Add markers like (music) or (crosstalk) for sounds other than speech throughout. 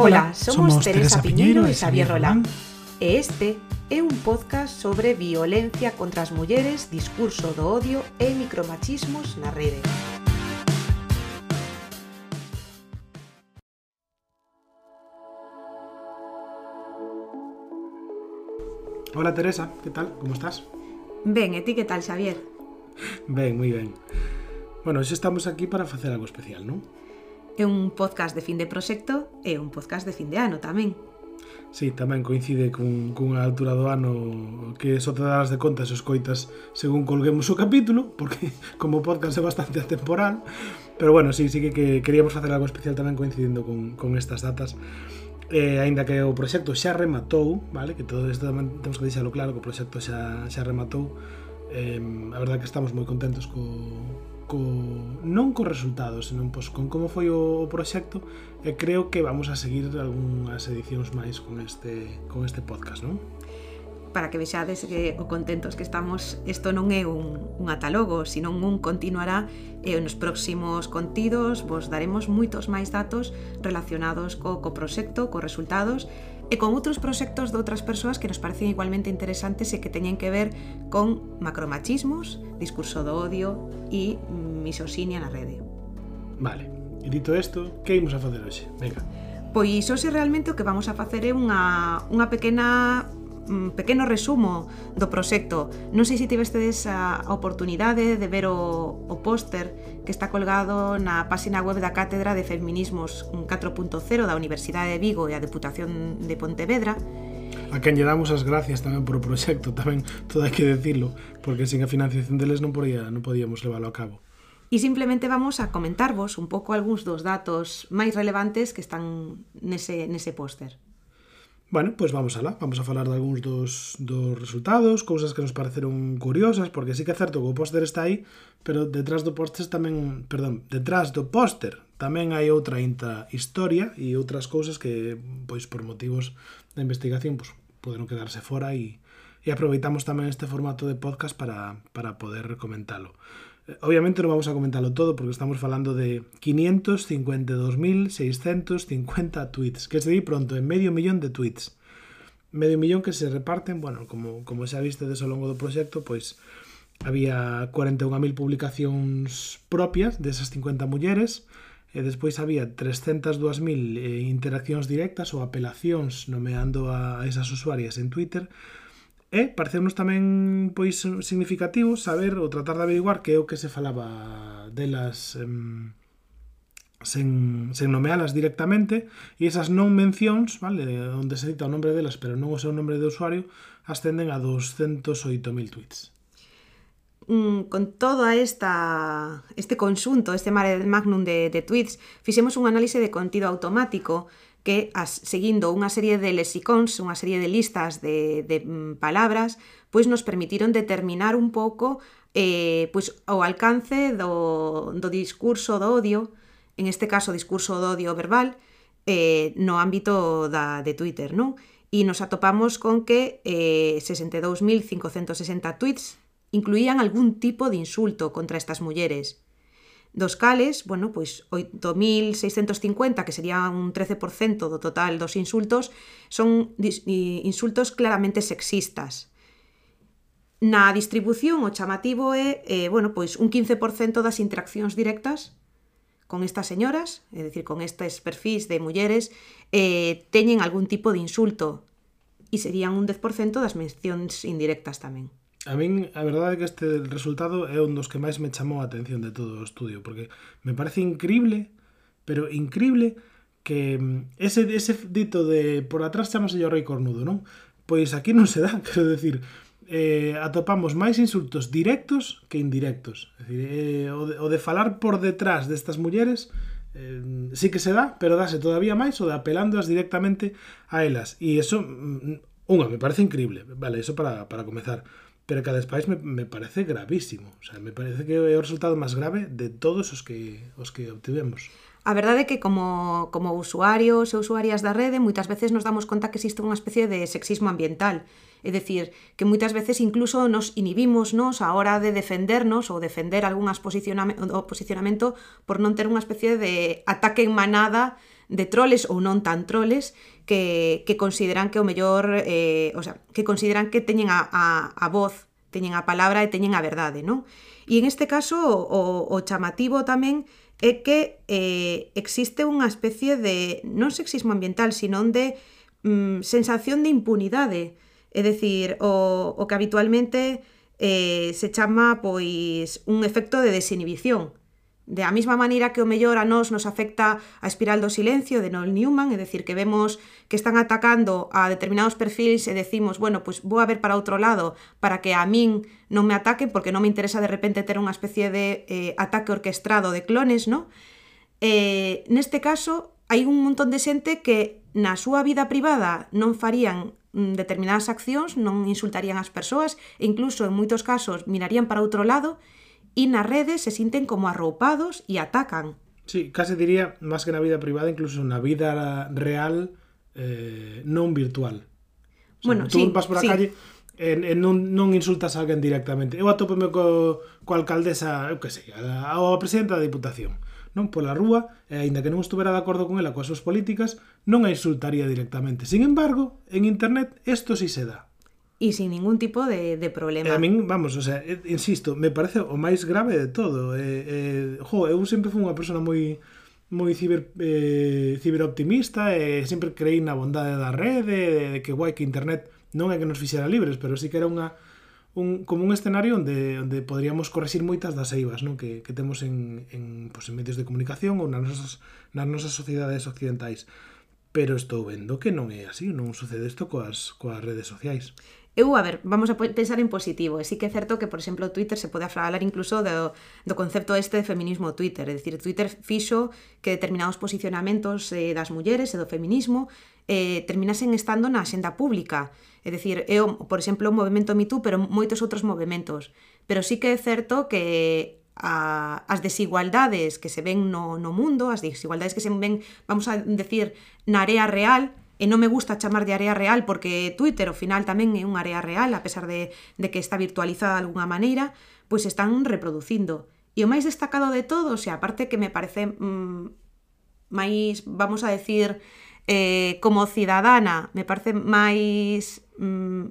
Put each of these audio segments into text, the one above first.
Ola, somos, somos Teresa, Teresa Piñeiro e Xavier Rolán. E este é un podcast sobre violencia contra as mulleres, discurso do odio e micromachismos na rede. Hola Teresa, que tal? Como estás? Ben, e ti que tal, Xavier? Ben, moi ben. Bueno, hoxe estamos aquí para facer algo especial, non? É un podcast de fin de proxecto e un podcast de fin de ano tamén. Sí, tamén coincide cun, cunha altura do ano que só te darás de conta se escoitas según colguemos o capítulo, porque (laughs) como podcast é bastante atemporal, pero bueno, sí, sí que, que queríamos facer algo especial tamén coincidindo con, con estas datas. Eh, aínda que o proxecto xa rematou, vale? Que todo isto tamén temos que deixalo claro, que o proxecto xa, xa rematou. Eh, a verdade que estamos moi contentos co, co, non co resultado, senón pois, con como foi o, o proxecto e creo que vamos a seguir algunhas edicións máis con este, con este podcast, non? para que vexades que o contentos que estamos isto non é un, un atalogo, sino un continuará e nos próximos contidos vos daremos moitos máis datos relacionados co, co proxecto, co resultados e con outros proxectos de outras persoas que nos parecen igualmente interesantes e que teñen que ver con macromachismos, discurso do odio e misoxinia na rede. Vale, e dito isto, que imos a facer hoxe? Venga. Pois hoxe realmente o que vamos a facer é unha, unha pequena un pequeno resumo do proxecto. Non sei se tivestedes a oportunidade de ver o, o póster que está colgado na páxina web da Cátedra de Feminismos 4.0 da Universidade de Vigo e a Deputación de Pontevedra, a quen lle damos as gracias tamén por o proxecto, tamén todo hai que decirlo, porque sin a financiación deles non podía, non podíamos leválo a cabo. E simplemente vamos a comentarvos un pouco algúns dos datos máis relevantes que están nese, nese póster. Bueno, pois vamos alá, vamos a falar de algúns dos, dos resultados, cousas que nos pareceron curiosas, porque sí que é certo que o póster está aí, pero detrás do póster tamén, perdón, detrás do póster tamén hai outra intra historia e outras cousas que, pois por motivos de investigación, pois poderon quedarse fora e, e aproveitamos tamén este formato de podcast para, para poder comentalo. Eh, obviamente non vamos a comentalo todo porque estamos falando de 552.650 tweets, que se di pronto en medio millón de tweets. Medio millón que se reparten, bueno, como, como xa viste eh, eh, o longo do proxecto, pois había 41.000 publicacións propias desas 50 mulleres, e despois había 302.000 interaccións directas ou apelacións nomeando a esas usuarias en Twitter, E pareceunos tamén pois significativo saber ou tratar de averiguar que é o que se falaba delas em, sen, sen nomealas directamente e esas non mencións, vale, onde se cita o nombre delas pero non o seu nombre de usuario, ascenden a 208.000 tweets. Mm, con toda esta este consunto, este mare magnum de, de tweets, fixemos un análise de contido automático que as, seguindo unha serie de lexicóns, unha serie de listas de, de mm, palabras, pois nos permitiron determinar un pouco eh, pois, o alcance do, do discurso do odio, en este caso discurso do odio verbal, eh, no ámbito da, de Twitter, non? E nos atopamos con que eh, 62.560 tweets incluían algún tipo de insulto contra estas mulleres, dos cales, bueno, pois 8.650, que sería un 13% do total dos insultos, son insultos claramente sexistas. Na distribución o chamativo é, eh, bueno, pois un 15% das interaccións directas con estas señoras, é dicir, con estes perfis de mulleres, eh, teñen algún tipo de insulto e serían un 10% das mencións indirectas tamén a min a verdade é que este resultado é un dos que máis me chamou a atención de todo o estudio, porque me parece increíble, pero increíble que mm, ese, ese dito de por atrás chamase o rei cornudo, non? Pois aquí non se dá, (laughs) quero decir, eh, atopamos máis insultos directos que indirectos. É dicir, eh, o, de, o de falar por detrás destas mulleres eh, sí que se dá, pero dáse todavía máis o de apelándoas directamente a elas. E eso, mm, mm, unha, me parece increíble. Vale, eso para, para comezar pero que a me, me parece gravísimo. O sea, me parece que é o resultado máis grave de todos os que, os que obtivemos. A verdade é que como, como usuarios e usuarias da rede moitas veces nos damos conta que existe unha especie de sexismo ambiental. É dicir, que moitas veces incluso nos inhibimos nos a hora de defendernos ou defender algún posicionamento por non ter unha especie de ataque en manada de troles ou non tan troles que, que consideran que o mellor, eh, o sea, que consideran que teñen a, a, a voz, teñen a palabra e teñen a verdade, non? E en este caso o, o chamativo tamén é que eh, existe unha especie de, non sexismo ambiental, sinón de mm, sensación de impunidade, é dicir, o, o que habitualmente eh, se chama pois un efecto de desinhibición, De a mesma maneira que o mellor a nós nos afecta a espiral do silencio de Noel Newman, é decir, que vemos que están atacando a determinados perfis e decimos, bueno, pois pues vou a ver para outro lado para que a min non me ataquen porque non me interesa de repente ter unha especie de eh, ataque orquestrado de clones, ¿no? Eh, neste caso, hai un montón de xente que na súa vida privada non farían mm, determinadas accións, non insultarían as persoas, e incluso en moitos casos mirarían para outro lado, e e nas redes se sinten como arroupados e atacan. Sí, case diría, máis que na vida privada, incluso na vida real eh, non virtual. O sea, bueno, tú sí, vas por a sí. calle e, e non, non insultas a alguén directamente. Eu atopeme co, co alcaldesa, eu que sei, a, a, a presidenta da Diputación non pola rúa, e aínda que non estuvera de acordo con ela coas súas políticas, non a insultaría directamente. Sin embargo, en internet isto si sí se dá e sin ningún tipo de, de problema. E a min, vamos, o sea, eh, insisto, me parece o máis grave de todo. Eh, eh, jo, eu sempre fui unha persona moi moi ciber, eh, ciberoptimista e eh, sempre creí na bondade da rede, de, de que guai que internet non é que nos fixera libres, pero sí que era unha un, como un escenario onde, onde poderíamos corregir moitas das eivas non? Que, que temos en, en, pues, en medios de comunicación ou nas nosas, nas nosas sociedades occidentais pero estou vendo que non é así, non sucede isto coas, coas redes sociais eu, a ver, vamos a pensar en positivo, e sí que é certo que, por exemplo, Twitter se pode falar incluso do, do concepto este de feminismo Twitter, é dicir, Twitter fixo que determinados posicionamentos eh, das mulleres e do feminismo eh, terminasen estando na xenda pública. É dicir, eu, por exemplo, o movimento Me Too, pero moitos outros movimentos. Pero sí que é certo que a, as desigualdades que se ven no, no mundo, as desigualdades que se ven, vamos a decir, na área real, e non me gusta chamar de área real porque Twitter ao final tamén é unha área real, a pesar de, de que está virtualizada de alguna maneira, pois están reproducindo. E o máis destacado de todo, o sea, aparte que me parece mmm, máis, vamos a decir, eh, como cidadana, me parece máis mmm,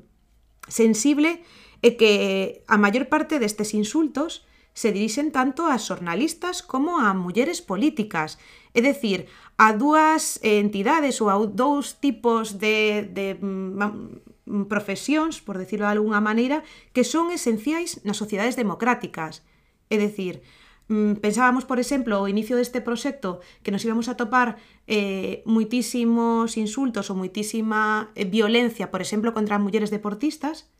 sensible, é que a maior parte destes insultos se dirixen tanto a xornalistas como a mulleres políticas. É decir, a dúas entidades ou a dous tipos de, de mm, mm profesións, por decirlo de algunha maneira, que son esenciais nas sociedades democráticas. É dicir, mm, pensábamos, por exemplo, ao inicio deste proxecto que nos íbamos a topar eh, moitísimos insultos ou moitísima eh, violencia, por exemplo, contra mulleres deportistas,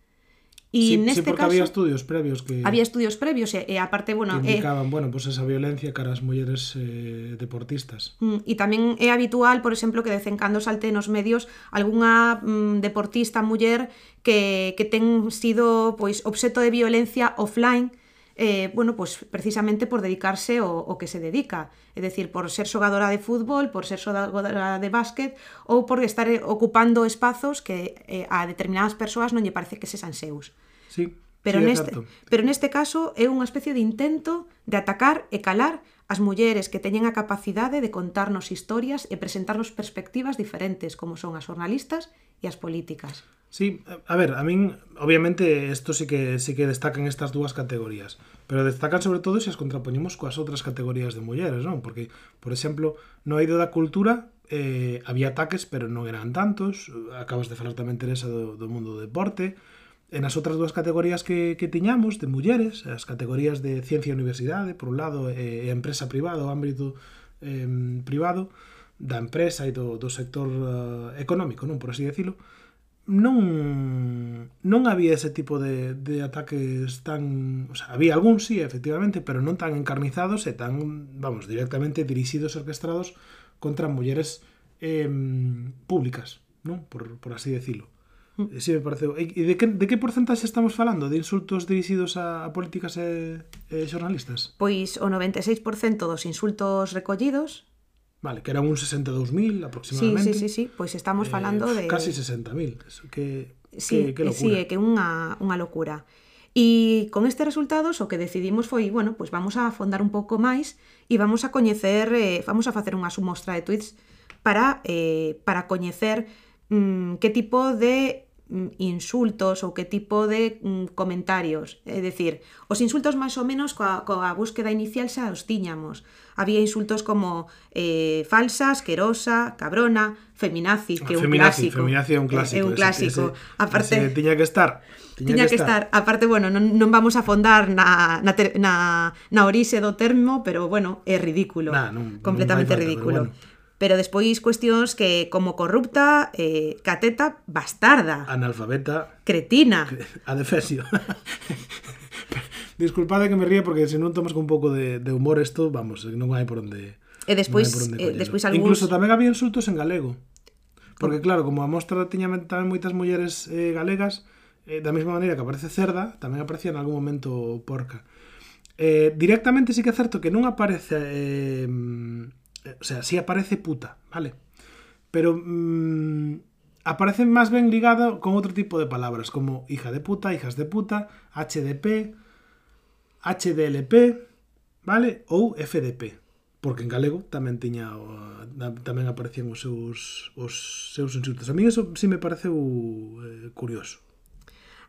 E sí, neste sí, porque caso, había estudios previos que Había estudios previos e, e aparte, bueno, que eh, indicaban, eh, bueno, pues esa violencia cara ás mulleres eh, deportistas. Mm, e tamén é habitual, por exemplo, que de cen cando salte nos medios algunha mm, deportista muller que que ten sido pois obxeto de violencia offline eh, bueno, pues precisamente por dedicarse o, o, que se dedica, es decir, por ser xogadora de fútbol, por ser xogadora de básquet ou por estar eh, ocupando espazos que eh, a determinadas persoas non lle parece que sexan seus. Sí, pero, sí, neste, pero neste caso é unha especie de intento de atacar e calar as mulleres que teñen a capacidade de contarnos historias e presentarnos perspectivas diferentes, como son as jornalistas e as políticas. Sí, a ver, a min obviamente isto sí que sí que destacan estas dúas categorías, pero destacan sobre todo se as contrapoñemos coas outras categorías de mulleres, non? Porque, por exemplo, no eido da cultura eh, había ataques, pero non eran tantos, acabas de falar tamén Teresa do, do mundo do deporte, en as outras dúas categorías que, que tiñamos de mulleres, as categorías de ciencia e universidade, por un lado, e eh, empresa privada, o ámbito eh, privado da empresa e do, do sector eh, económico, non? Por así decirlo, non non había ese tipo de, de ataques tan... O sea, había algún, sí, efectivamente, pero non tan encarnizados e tan, vamos, directamente dirixidos, orquestrados contra mulleres eh, públicas, non? Por, por así decirlo. Mm. Sí, me pareceu. E de que, de que porcentaxe estamos falando de insultos dirixidos a, a políticas e, e xornalistas? Pois o 96% dos insultos recollidos Vale, que eran un 62.000 aproximadamente. Sí, sí, sí, sí, pois estamos eh, falando eh, de casi 60.000, que sí, que, que locura. Sí, é que unha unha locura. E con estes resultados o que decidimos foi, bueno, pois vamos a afondar un pouco máis e vamos a coñecer, eh, vamos a facer unha sumostra de tweets para eh, para coñecer mm, que tipo de Mm, insultos ou que tipo de mm, comentarios. É dicir, os insultos máis ou menos coa, coa búsqueda inicial xa os tiñamos. Había insultos como eh, falsa, asquerosa, cabrona, feminazi, que é un feminazi, clásico. Feminazi é un eh, clásico. É un clásico. Ese, ese, Aparte, ese tiña que estar. Tiña, tiña que, que estar. estar. Aparte, bueno, non, non vamos a fondar na, na, ter, na, na orixe do termo, pero bueno, é ridículo. Nah, non, completamente non falta, ridículo. Pero bueno pero despois cuestións que como corrupta, eh, cateta, bastarda. Analfabeta. Cretina. (laughs) Adefesio. Disculpade que me ría porque se non tomas con un pouco de, de humor isto, vamos, non hai por onde... E despois, non eh, despois algúns... Incluso tamén había insultos en galego. Porque mm. claro, como a mostra tiña tamén moitas mulleres eh, galegas, eh, da mesma maneira que aparece cerda, tamén aparecía en algún momento porca. Eh, directamente sí que é certo que non aparece eh, O sea, sí aparece puta, ¿vale? Pero mmm, aparece más bien ligado con otro tipo de palabras, como hija de puta, hijas de puta, HDP, HDLP, ¿vale? Ou FDP. Porque en galego tamén tiña tamén aparecían os seus os seus insultos. A mí eso sí me pareceu eh, curioso.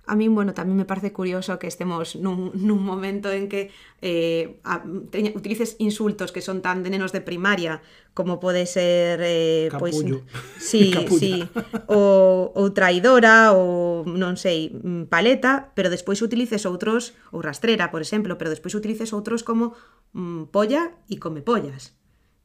A mí, bueno, tamén me parece curioso que estemos nun, nun momento en que eh, a, teña, utilices insultos que son tan de nenos de primaria como pode ser... Eh, pois, Capullo. Pois, sí, (laughs) sí, ou, ou traidora, ou non sei, mm, paleta, pero despois utilices outros, ou rastrera, por exemplo, pero despois utilices outros como mm, polla e come pollas.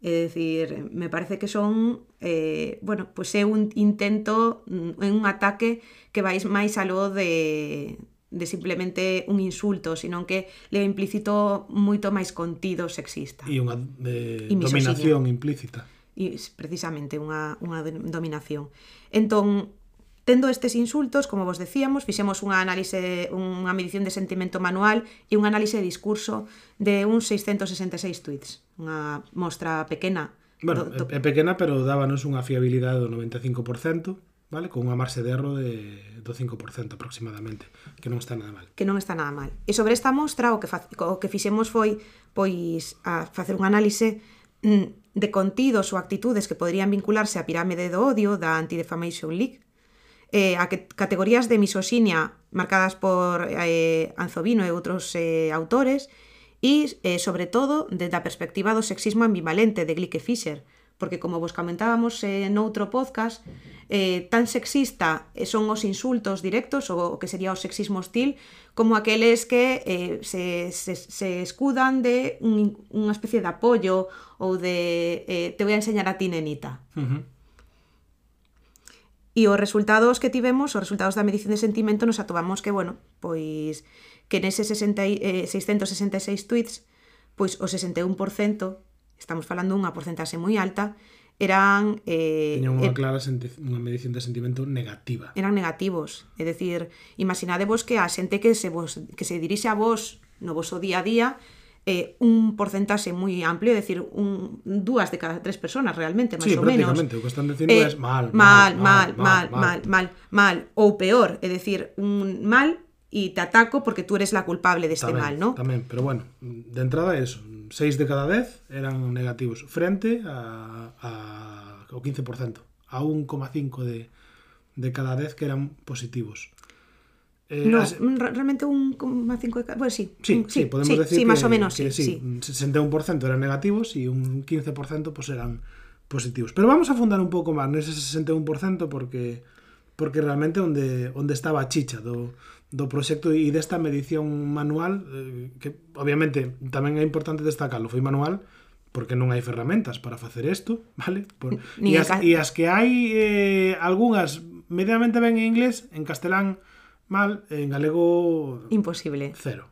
É dicir, me parece que son, eh, bueno, pois pues é un intento, mm, é un ataque que vais máis aló de, de simplemente un insulto, senón que leva implícito moito máis contido sexista. E unha eh, e dominación implícita. E precisamente unha, unha dominación. Entón, Tendo estes insultos, como vos decíamos, fixemos unha análise, unha medición de sentimento manual e un análise de discurso de uns 666 tweets. Unha mostra pequena. Bueno, do, do... é pequena, pero dábanos unha fiabilidade do 95%, vale? Con unha marxe de erro de, do 5% aproximadamente, que non está nada mal. Que non está nada mal. E sobre esta mostra, o que, fa, o que fixemos foi pois a facer un análise mm, de contidos ou actitudes que poderían vincularse á pirámide do odio da Anti-Defamation League, eh, a que, categorías de misoxinia marcadas por eh, Anzovino e outros eh, autores e, eh, sobre todo, desde a perspectiva do sexismo ambivalente de Glick e Fischer, porque, como vos comentábamos eh, noutro podcast, eh, tan sexista eh, son os insultos directos, ou o que sería o sexismo hostil, como aqueles que eh, se, se, se escudan de un, unha especie de apoio ou de eh, te voy a enseñar a ti, nenita. Uh -huh. E os resultados que tivemos, os resultados da medición de sentimento, nos atopamos que, bueno, pois que nese 60, eh, 666 tweets, pois o 61%, estamos falando unha porcentaxe moi alta, eran... Eh, Tiñan unha eh, clara unha medición de sentimento negativa. Eran negativos. É dicir, imaginadevos que a xente que se, vos, que se dirixe a vos no vosso día a día Eh, un porcentaje muy amplio, é dicir, un, dúas de cada tres personas realmente, más sí, ou menos. Sí, prácticamente, o que están dicindo eh, mal, mal, mal, mal, mal, mal, mal, o peor, es decir un mal y te ataco porque tú eres la culpable deste tamén, mal, ¿no? También, pero bueno, de entrada eso, 6 de cada 10 eran negativos frente a, a o 15%, a 1,5 de, de cada 10 que eran positivos. Eh, no, as... realmente un 5 bueno, sí, sí, sí, sí, podemos sí, decir sí, que, más o menos, que, sí, sí, sí. 61% eran negativos y un 15% pues eran positivos. Pero vamos a fundar un pouco máis nese 61% porque porque realmente onde onde estaba a chicha do do proxecto e desta medición manual eh, que obviamente tamén é importante destacarlo, foi manual porque non hai ferramentas para facer isto, (laughs) vale? Por, Ni e, as, e as que hai eh, algunhas medianamente ben en inglés, en castelán mal, en galego Imposible. cero.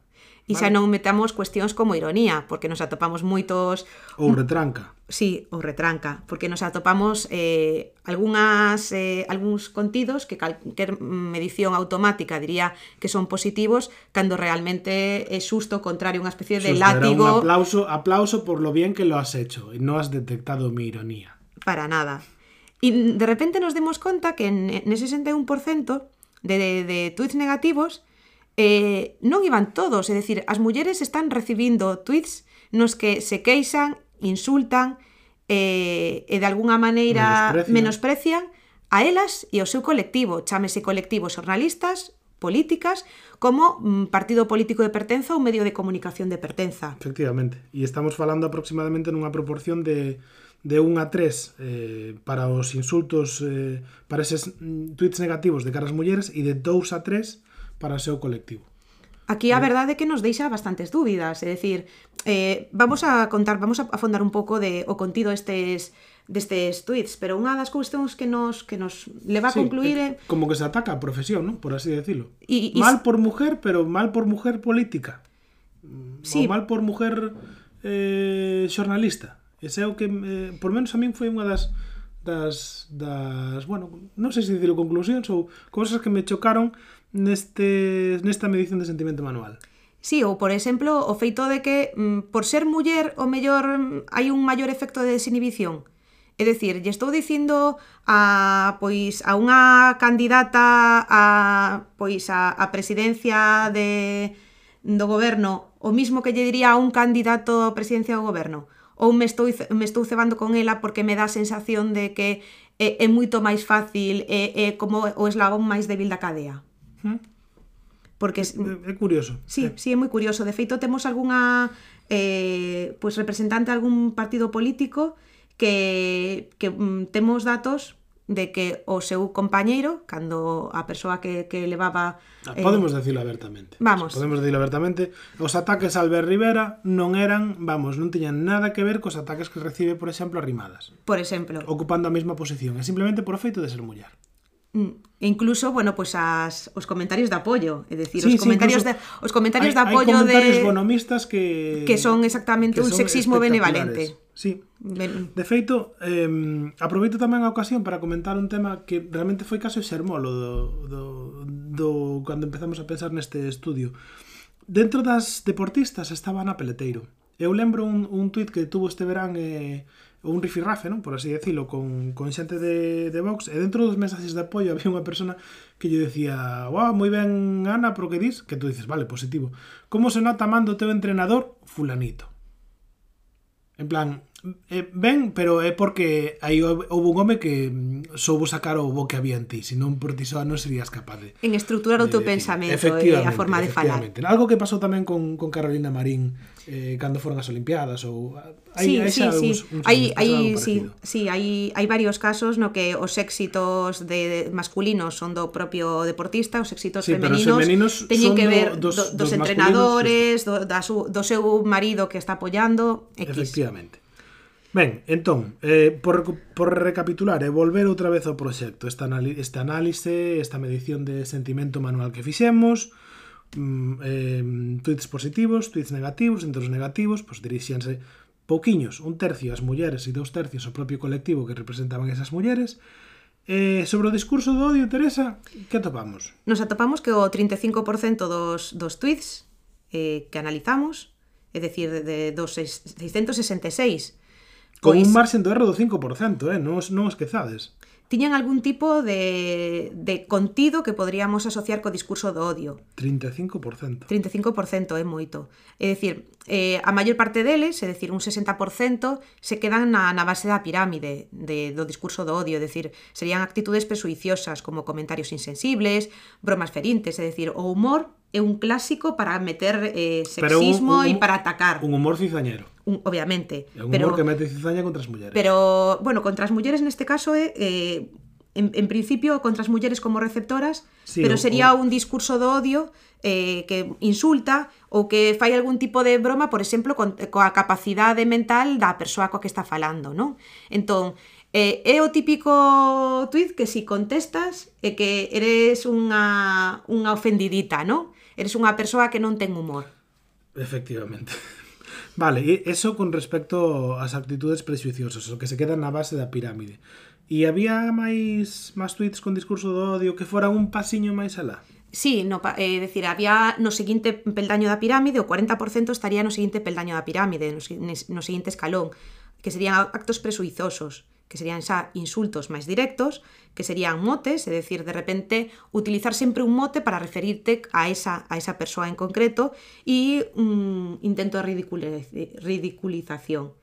E xa non metamos cuestións como ironía, porque nos atopamos moitos Ou retranca. Sí, ou retranca, porque nos atopamos eh, algunhas, eh, algúns contidos que calquer medición automática diría que son positivos, cando realmente é xusto o contrario, unha especie de látigo un aplauso, aplauso por lo bien que lo has hecho y no has detectado mi ironía. para nada. E de repente nos demos conta que en, nese 61% de, de, de tweets negativos, eh, non iban todos, é dicir, as mulleres están recibindo tweets nos que se queixan, insultan eh, e de alguna maneira menosprecian, menosprecian a elas e ao seu colectivo, chámese colectivos xornalistas, políticas, como mm, partido político de pertenza ou medio de comunicación de pertenza. Efectivamente, e estamos falando aproximadamente nunha proporción de de 1 a 3 eh, para os insultos, eh, para eses mm, tweets negativos de caras mulleres e de 2 a 3 para o seu colectivo. Aquí a verdade é que nos deixa bastantes dúbidas, é dicir, eh, vamos a contar, vamos a afondar un pouco de o contido estes destes tweets, pero unha das cuestións que nos que nos leva a sí, concluir é eh, como que se ataca a profesión, ¿no? por así decirlo. Y, y... Mal por mujer, pero mal por mujer política. Sí. O mal por mujer eh, xornalista. Ese é o que, eh, por menos a min foi unha das das, das bueno, non sei se dicilo conclusións ou cousas que me chocaron neste, nesta medición de sentimento manual. Sí, ou por exemplo, o feito de que mm, por ser muller o mellor mm, hai un maior efecto de desinhibición. É dicir, lle estou dicindo a pois a unha candidata a pois a, a presidencia de do goberno o mismo que lle diría a un candidato a presidencia do goberno ou me estou, me estou cebando con ela porque me dá a sensación de que é, é moito máis fácil, é, é como o eslabón máis débil da cadea. ¿Mm? Porque é, é curioso. Sí, é. sí, é moi curioso. De feito, temos algunha eh, pues, representante de algún partido político que, que mm, temos datos de que o seu compañeiro, cando a persoa que, que levaba... Ah, eh, podemos decirlo abertamente. Vamos. Podemos decirlo abertamente. Os ataques a Albert Rivera non eran, vamos, non tiñan nada que ver cos ataques que recibe, por exemplo, a Rimadas. Por exemplo. Ocupando a mesma posición. É simplemente por feito de ser muller. E incluso, bueno, pues as, os comentarios de apoio, é dicir, sí, os comentarios sí, de os comentarios hai, de apoio hai comentarios de bonomistas que que son exactamente que un son sexismo benevalente. Sí. Ben... De feito, eh, aproveito tamén a ocasión para comentar un tema que realmente foi caso xermolo do, do, do cando empezamos a pensar neste estudio. Dentro das deportistas estaba Ana Peleteiro. Eu lembro un, un tuit que tuvo este verán eh, un rifirrafe, non? por así decirlo, con, con xente de, de Vox, e dentro dos mensaxes de apoio (laughs) había unha persona que lle decía «Wow, moi ben, Ana, pro que dis?» que tú dices «Vale, positivo». «Como se nota mando teu entrenador? Fulanito». En plan, eh, ben, pero é porque aí houve un home que mm, soubo sacar o bo que había en ti, senón por ti soa non serías capaz de... En estructurar o teu pensamento e a forma de falar. Algo que pasou tamén con, con Carolina Marín eh, cando foron as Olimpiadas ou ah, hai sí, hai sí, xa sí. Uns, uns hai, hai, sí, sí, hai, hai varios casos no que os éxitos de, de masculinos son do propio deportista, os éxitos sí, femeninos, femeninos teñen que ver dos, do, dos, dos entrenadores, do, da su, do seu marido que está apoiando, X. Efectivamente. Ben, entón, eh, por, por recapitular e eh, volver outra vez ao proxecto, esta, anali, esta análise, esta medición de sentimento manual que fixemos, mm, eh, tweets positivos, tweets negativos, entre os negativos, pois dirixíanse pouquiños, un tercio as mulleres e dous tercios o propio colectivo que representaban esas mulleres, Eh, sobre o discurso do odio, Teresa, que atopamos? Nos atopamos que o 35% dos, dos tweets eh, que analizamos, é dicir, de, de dos 666 Con pois... un marxen do erro do 5%, eh? non, os, non os quezades tiñan algún tipo de, de contido que podríamos asociar co discurso do odio. 35%. 35% é moito. É dicir, eh, a maior parte deles, é dicir, un 60%, se quedan na, na base da pirámide de, do discurso do odio, é dicir, serían actitudes presuiciosas como comentarios insensibles, bromas ferintes, é dicir, o humor é un clásico para meter eh, sexismo e para atacar. Un humor cizañero. Un, obviamente. É un humor pero, humor que mete cizaña contra as mulleres. Pero, bueno, contra as mulleres neste caso é... Eh, en, en principio contra as mulleres como receptoras, sí, pero sería o... un discurso do odio eh, que insulta ou que fai algún tipo de broma, por exemplo, con, eh, coa capacidade mental da persoa coa que está falando, non? Entón, eh, é o típico tweet que si contestas é que eres unha, unha ofendidita, non? Eres unha persoa que non ten humor. Efectivamente. (laughs) Vale, eso con respecto ás actitudes prexuiciosas, o que se queda na base da pirámide. E había máis máis tweets con discurso do odio que fora un pasiño máis alá? Sí, no, é eh, decir, había no seguinte peldaño da pirámide, o 40% estaría no seguinte peldaño da pirámide, no, no seguinte escalón, que serían actos presuizosos que serían xa insultos máis directos, que serían motes, é dicir, de repente utilizar sempre un mote para referirte a esa, a esa persoa en concreto e un intento de ridiculización.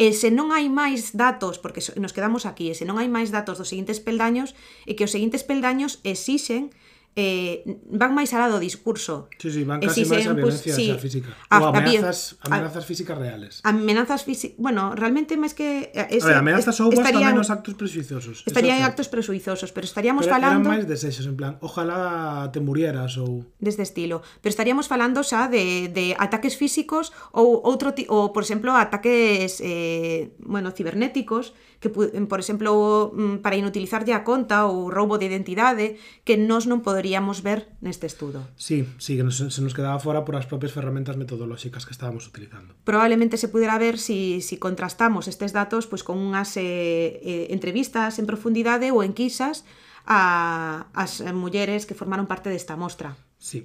E se non hai máis datos, porque nos quedamos aquí, e se non hai máis datos dos seguintes peldaños, e que os seguintes peldaños exixen eh, van máis alá do discurso. Sí, sí, van casi máis a violencia pues, sí, física. A, o amenazas, a, amenazas físicas reales. Amenazas físicas... Bueno, realmente máis que... Ese, a ver, amenazas ou estarían, tamén nos actos presuizosos. Estarían en actos presuizosos, pero estaríamos pero falando... Pero máis desexos, en plan, ojalá te murieras ou... Desde estilo. Pero estaríamos falando xa de, de ataques físicos ou outro ti... ou, por exemplo, ataques, eh, bueno, cibernéticos, que, por exemplo, mm, para inutilizarlle a conta ou roubo de identidade, que nós non podemos poderíamos ver neste estudo. Sí, sí, que nos, se nos quedaba fora por as propias ferramentas metodolóxicas que estábamos utilizando. Probablemente se pudera ver si, si contrastamos estes datos pois, con unhas eh, eh, entrevistas en profundidade ou enquisas a, as mulleres que formaron parte desta mostra. Sí,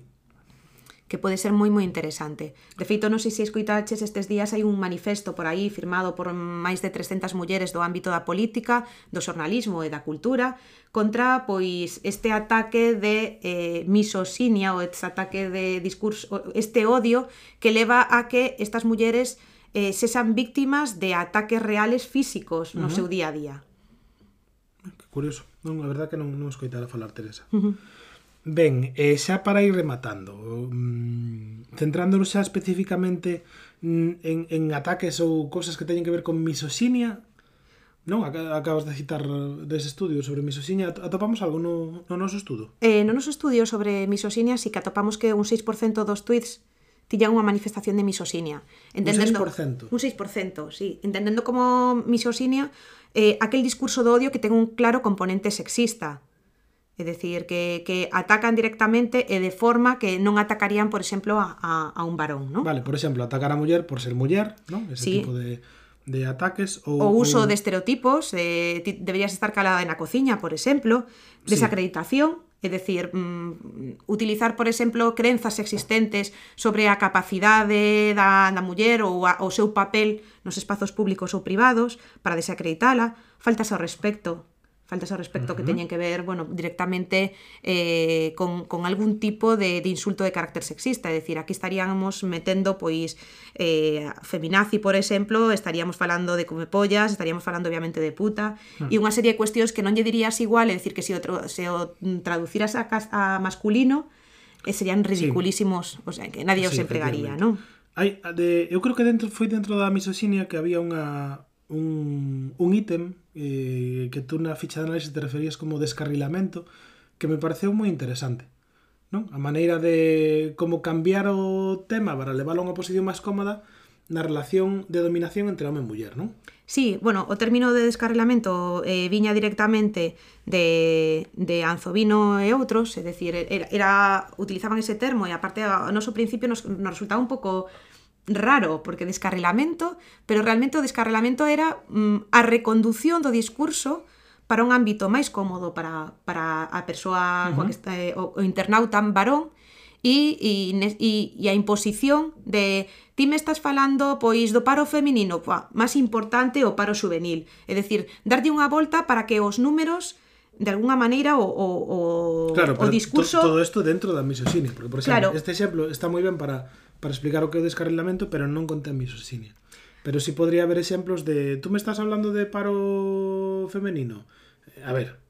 que pode ser moi moi interesante. De feito, non sei se escoitaches estes días hai un manifesto por aí firmado por máis de 300 mulleres do ámbito da política, do xornalismo e da cultura contra pois este ataque de eh, misoxinia ou este ataque de discurso, este odio que leva a que estas mulleres eh, sexan víctimas de ataques reales físicos no uh -huh. seu día a día. Ah, que curioso. Non, a verdad que non, non escoitara falar, Teresa. Uh -huh. Ben, eh, xa para ir rematando, mm, centrándonos xa especificamente mm, en, en ataques ou cosas que teñen que ver con misoxinia, non? Acabas de citar dese estudio sobre misoxinia, atopamos algo no, no noso estudo? Eh, no noso estudio sobre misoxinia sí que atopamos que un 6% dos tweets tiñan unha manifestación de misoxinia. Entendendo, un 6%? Un 6%, sí. Entendendo como misoxinia eh, aquel discurso de odio que ten un claro componente sexista É dicir, que, que atacan directamente e de forma que non atacarían, por exemplo, a, a, a un varón, non? Vale, por exemplo, atacar a muller por ser muller, non? Ese sí. tipo de de ataques ou o uso ou... de estereotipos, eh, ti deberías estar calada na cociña, por exemplo, desacreditación, sí. é dicir, mm, utilizar, por exemplo, crenzas existentes sobre a capacidade da, da muller ou a, o seu papel nos espazos públicos ou privados para desacreditala, faltas ao respecto, faltas ao respecto uh -huh. que teñen que ver, bueno, directamente eh, con, con algún tipo de, de insulto de carácter sexista, é dicir, aquí estaríamos metendo, pois, eh, feminazi, por exemplo, estaríamos falando de comepollas, estaríamos falando, obviamente, de puta, uh -huh. e unha serie de cuestións que non lle dirías igual, é dicir, que se o, se o traduciras a, a masculino, eh, serían ridiculísimos, sí. o sea, que nadie sí, os empregaría, non? Hai, de, eu creo que dentro foi dentro da misoxinia que había unha un, un ítem eh, que tú na ficha de análisis te referías como descarrilamento que me pareceu moi interesante. Non? A maneira de como cambiar o tema para leválo a unha posición máis cómoda na relación de dominación entre home e muller, non? Sí, bueno, o término de descarrilamento eh, viña directamente de, de Anzovino e outros, é dicir, era, era utilizaban ese termo e aparte ao noso principio nos, nos resultaba un pouco raro, porque descarrilamento, pero realmente o descarrilamento era mm, a reconducción do discurso para un ámbito máis cómodo para, para a persoa uh -huh. coa que está, eh, o, o internauta varón e, e, e, e a imposición de ti me estás falando pois do paro feminino, pua, máis importante o paro juvenil. É dicir, darlle unha volta para que os números de alguna maneira o, o, o, claro, o discurso... To, todo isto dentro da misoxinia, porque, por exemplo, claro. este exemplo está moi ben para para explicar o que é o descarrilamento, pero non contén misoxinia. Pero si sí podría haber exemplos de tú me estás hablando de paro femenino. A ver,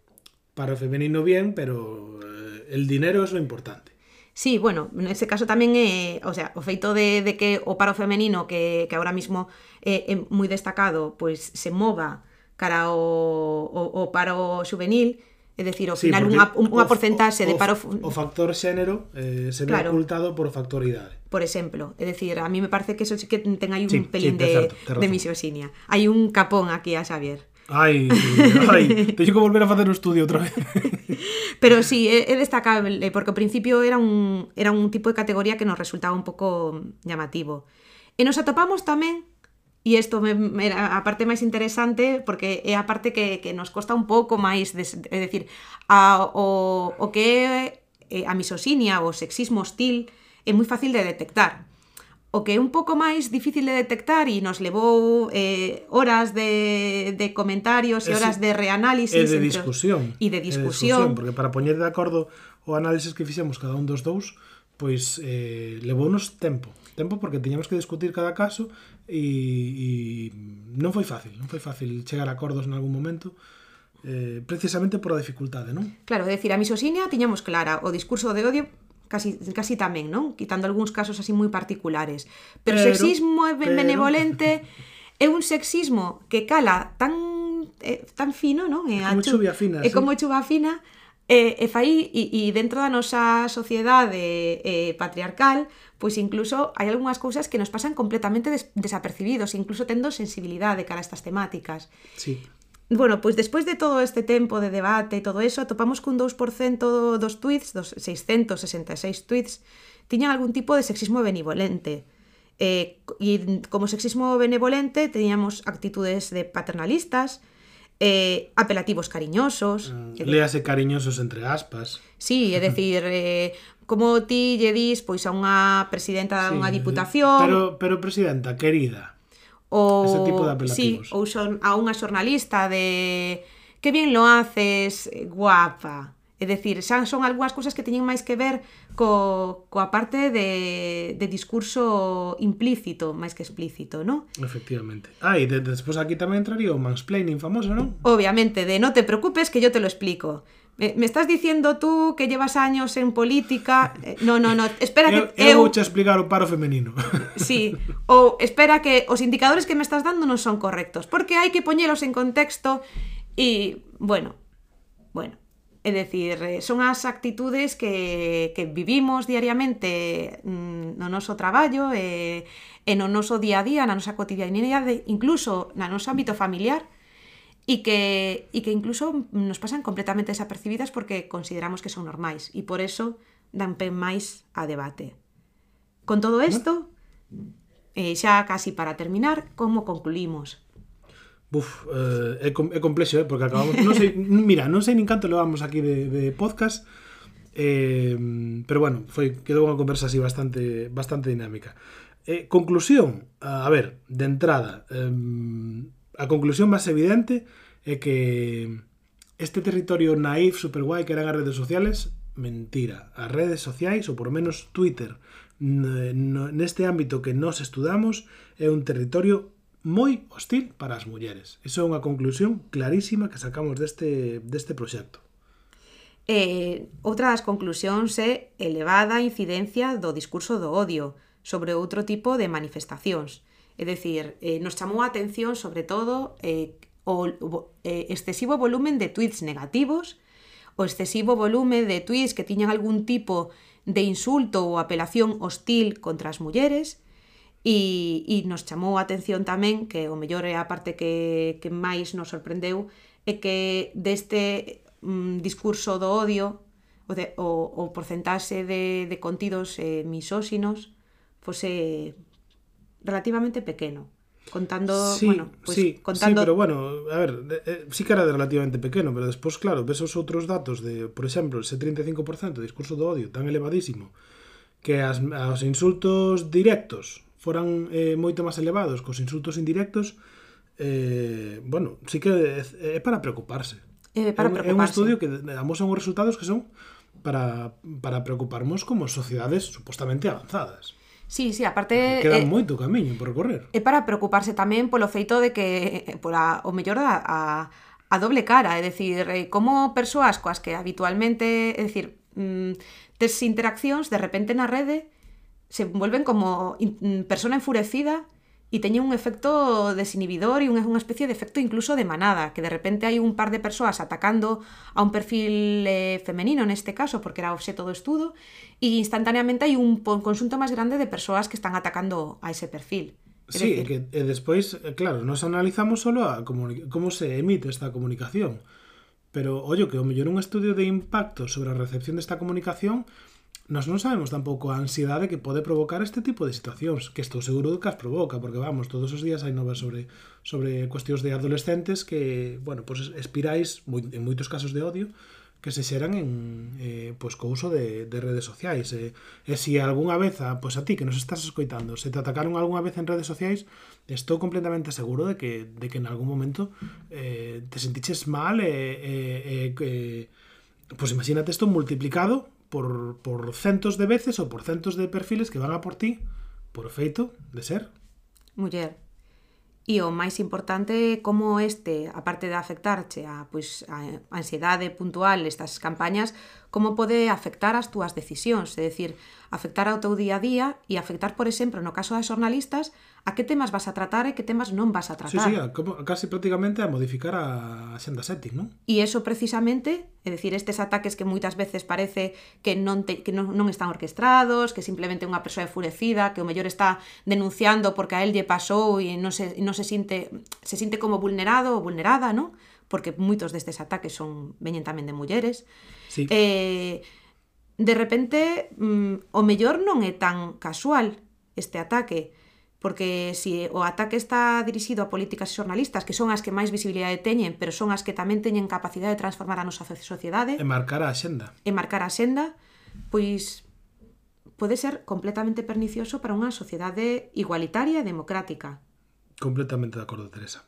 paro femenino bien, pero eh, el dinero es lo importante. Sí, bueno, en ese caso tamén é, o sea, o feito de, de que o paro femenino que, que ahora mismo é, é moi destacado, pois se mova cara ao, o, o paro juvenil, É dicir, ao sí, final unha, unha porcentaxe de paro... O factor xénero eh, se ve claro. ocultado por o factor idade. por exemplo. É dicir, a mí me parece que eso sí que ten aí un sí, pelín sí, de, certo, de, misoxinia. Hai un capón aquí a Xavier. Ai, ai, (laughs) teño que volver a facer o estudio outra vez. (laughs) Pero sí, é, é destacable, porque ao principio era un, era un tipo de categoría que nos resultaba un pouco llamativo. E nos atopamos tamén, e isto era a parte máis interesante, porque é a parte que, que nos costa un pouco máis, de, é dicir, a, o, o que é eh, a misoxinia, o sexismo hostil, é moi fácil de detectar. O que é un pouco máis difícil de detectar e nos levou eh, horas de, de comentarios e horas de reanálisis. E de entón, discusión. E de discusión. E de discusión porque para poñer de acordo o análisis que fixemos cada un dos dous, pois eh, levounos tempo. Tempo porque tiñamos que discutir cada caso e, e non foi fácil. Non foi fácil chegar a acordos en algún momento. Eh, precisamente por a dificultade, non? Claro, é dicir, a misoxinia tiñamos clara, o discurso de odio casi, casi tamén, non? Quitando algúns casos así moi particulares. Pero, sexismo pero- benevolente (laughs) é un sexismo que cala tan eh, tan fino, non? É a como chu- chuvia fina, É sí. como chuva fina e, e fai e, e dentro da nosa sociedade eh, patriarcal pois incluso hai algunhas cousas que nos pasan completamente des desapercibidos, incluso tendo sensibilidade cara a estas temáticas. Sí. Bueno, pois despois de todo este tempo de debate e todo eso, atopamos cun 2% dos tweets, dos 666 tweets, tiñan algún tipo de sexismo benevolente. Eh, e como sexismo benevolente teníamos actitudes de paternalistas, eh, apelativos cariñosos, dicir, Léase cariñosos entre aspas. Sí, é (laughs) dicir, eh, como ti lle dis pois a unha presidenta Sí, dunha diputación Pero, pero presidenta, querida, ou ese tipo de apelativos. Sí, ou son a unha xornalista de que bien lo haces, guapa. É dicir, xa son algunhas cousas que teñen máis que ver co, coa parte de, de discurso implícito máis que explícito, non? Efectivamente. Ah, e de, despois aquí tamén entraría o mansplaining famoso, non? Obviamente, de no te preocupes que yo te lo explico me estás diciendo tú que llevas años en política. Eh, no, no, no, espera (laughs) eu, que eu, eu vouche explicar o paro femenino. (laughs) Sí, ou espera que os indicadores que me estás dando non son correctos, porque hai que poñelos en contexto e, bueno, bueno, É dicir, eh, son as actitudes que, que vivimos diariamente mm, no noso traballo e, e no noso día a día, na nosa cotidianidade, incluso na noso ámbito familiar, y que, y que incluso nos pasan completamente desapercibidas porque consideramos que son normais e por eso dan pen máis a debate. Con todo isto, eh, xa casi para terminar, como concluímos? Buf, eh, é, com é complexo, eh, porque acabamos... Non sei, (laughs) mira, non sei nin canto levamos aquí de, de podcast, eh, pero bueno, foi, quedou unha conversa así bastante, bastante dinámica. Eh, conclusión, a ver, de entrada, eh, a conclusión máis evidente é que este territorio naif super guai que eran as redes sociales, mentira. As redes sociais, ou por menos Twitter, neste ámbito que nos estudamos, é un territorio moi hostil para as mulleres. Iso é unha conclusión clarísima que sacamos deste, deste proxecto. Eh, outra das conclusións é elevada incidencia do discurso do odio sobre outro tipo de manifestacións. Es decir, eh, nos chamou a atención sobre todo eh, o, o, eh, excesivo volumen de tweets negativos o excesivo volumen de tweets que tiñan algún tipo de insulto ou apelación hostil contra as mulleres. E, e nos chamou a atención tamén que o mellor é a parte que, que máis nos sorprendeu é que deste mm, discurso do odio o, de, o, o porcentaxe de, de contidos eh, misóxinos fose relativamente pequeno. Contando, sí, bueno, pues sí, contando... sí, pero bueno, a ver, eh, sí que era relativamente pequeno, pero despois, claro, ves os outros datos de, por exemplo, ese 35% de discurso do odio tan elevadísimo que as, os insultos directos foran eh, moito máis elevados que os insultos indirectos, eh, bueno, sí que é, é para preocuparse. Eh, para preocuparse. É un, é un estudio que amosa uns resultados que son para, para preocuparnos como sociedades supostamente avanzadas. Sí, sí, aparte... Queda eh, moito camiño por correr. É para preocuparse tamén polo feito de que, pola, o mellor, a, a doble cara, é dicir, eh, como persoas coas que habitualmente, é dicir, mm, tes interaccións, de repente na rede, se vuelven como in, mm, persona enfurecida e teñen un efecto desinhibidor e unha especie de efecto incluso de manada, que de repente hai un par de persoas atacando a un perfil eh, femenino neste caso, porque era obxeto do estudo, e instantaneamente hai un consunto máis grande de persoas que están atacando a ese perfil. É sí, decir... que eh, e despois, eh, claro, nos analizamos solo a como se emite esta comunicación. Pero, ollo, que o mellor un estudio de impacto sobre a recepción desta comunicación nós non sabemos tampouco a ansiedade que pode provocar este tipo de situacións, que estou seguro de que as provoca, porque vamos, todos os días hai novas sobre sobre cuestións de adolescentes que, bueno, pois pues, espirais moi, en moitos casos de odio que se xeran en eh, pois co uso de, de redes sociais. E, e se algunha vez, ah, a, pois a ti que nos estás escoitando, se te atacaron algunha vez en redes sociais, estou completamente seguro de que, de que en algún momento eh, te sentiches mal e, e, e, e pois imagínate isto multiplicado por, por centos de veces ou por centos de perfiles que van a por ti por feito de ser muller. E o máis importante como este, aparte de afectarche a, pois, a ansiedade puntual estas campañas, como pode afectar as túas decisións, é dicir, afectar ao teu día a día e afectar, por exemplo, no caso das xornalistas, a que temas vas a tratar e que temas non vas a tratar. Sí, sí, a, como, casi prácticamente a modificar a xenda setting, non? E eso precisamente, é dicir, estes ataques que moitas veces parece que non, te, que non, non están orquestrados, que simplemente unha persoa enfurecida, que o mellor está denunciando porque a él lle pasou e non se, non se sinte se sinte como vulnerado ou vulnerada, non? porque moitos destes ataques son veñen tamén de mulleres. Sí. Eh, de repente, mm, o mellor non é tan casual este ataque, porque se si o ataque está dirixido a políticas e xornalistas, que son as que máis visibilidade teñen, pero son as que tamén teñen capacidade de transformar a nosa sociedade... E marcar a xenda. E marcar a xenda, pois pode ser completamente pernicioso para unha sociedade igualitaria e democrática. Completamente de acordo, Teresa.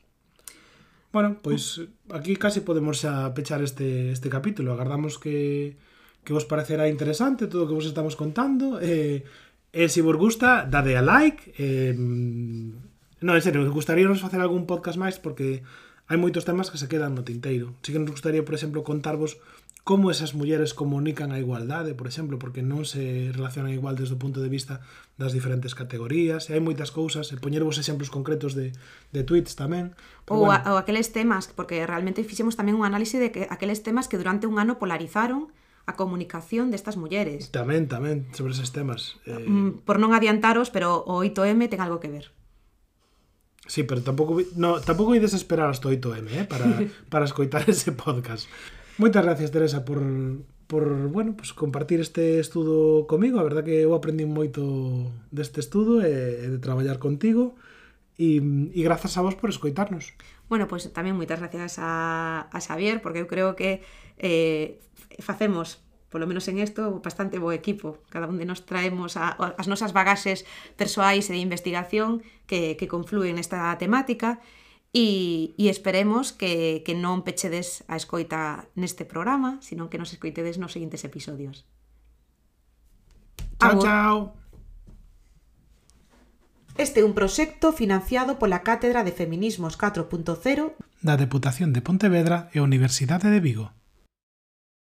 Bueno, pois aquí casi podemos xa pechar este, este capítulo. Agardamos que, que vos parecerá interesante todo o que vos estamos contando. E eh, eh, se si vos gusta, dade a like. Eh, no, en serio, gustaríamos facer algún podcast máis porque hai moitos temas que se quedan no tinteiro. Si que nos gustaría, por exemplo, contarvos como esas mulleres comunican a igualdade, por exemplo, porque non se relacionan igual desde o punto de vista das diferentes categorías, e hai moitas cousas, e poñervos exemplos concretos de, de tweets tamén. Pero, ou, bueno. a, ou aqueles temas, porque realmente fixemos tamén un análise de que aqueles temas que durante un ano polarizaron a comunicación destas mulleres. Tamén, tamén, sobre eses temas. Eh... Mm, por non adiantaros, pero o 8M ten algo que ver. Sí, pero tampouco, no, tampouco ides esperar hasta 8M, eh, para, (laughs) para escoitar ese podcast. Moitas gracias, Teresa, por, por bueno, pues compartir este estudo comigo. A verdad que eu aprendi moito deste estudo e, e de traballar contigo. E, e grazas a vos por escoitarnos. Bueno, pois pues, tamén moitas gracias a, a Xavier, porque eu creo que eh, facemos polo menos en isto, bastante bo equipo. Cada un de nos traemos a, as nosas bagaxes persoais e de investigación que, que confluen nesta temática E, e esperemos que, que non pechedes a escoita neste programa, sino que nos escoitedes nos seguintes episodios. Chao, Agur. chao. Este é un proxecto financiado pola Cátedra de Feminismos 4.0 da Deputación de Pontevedra e Universidade de Vigo.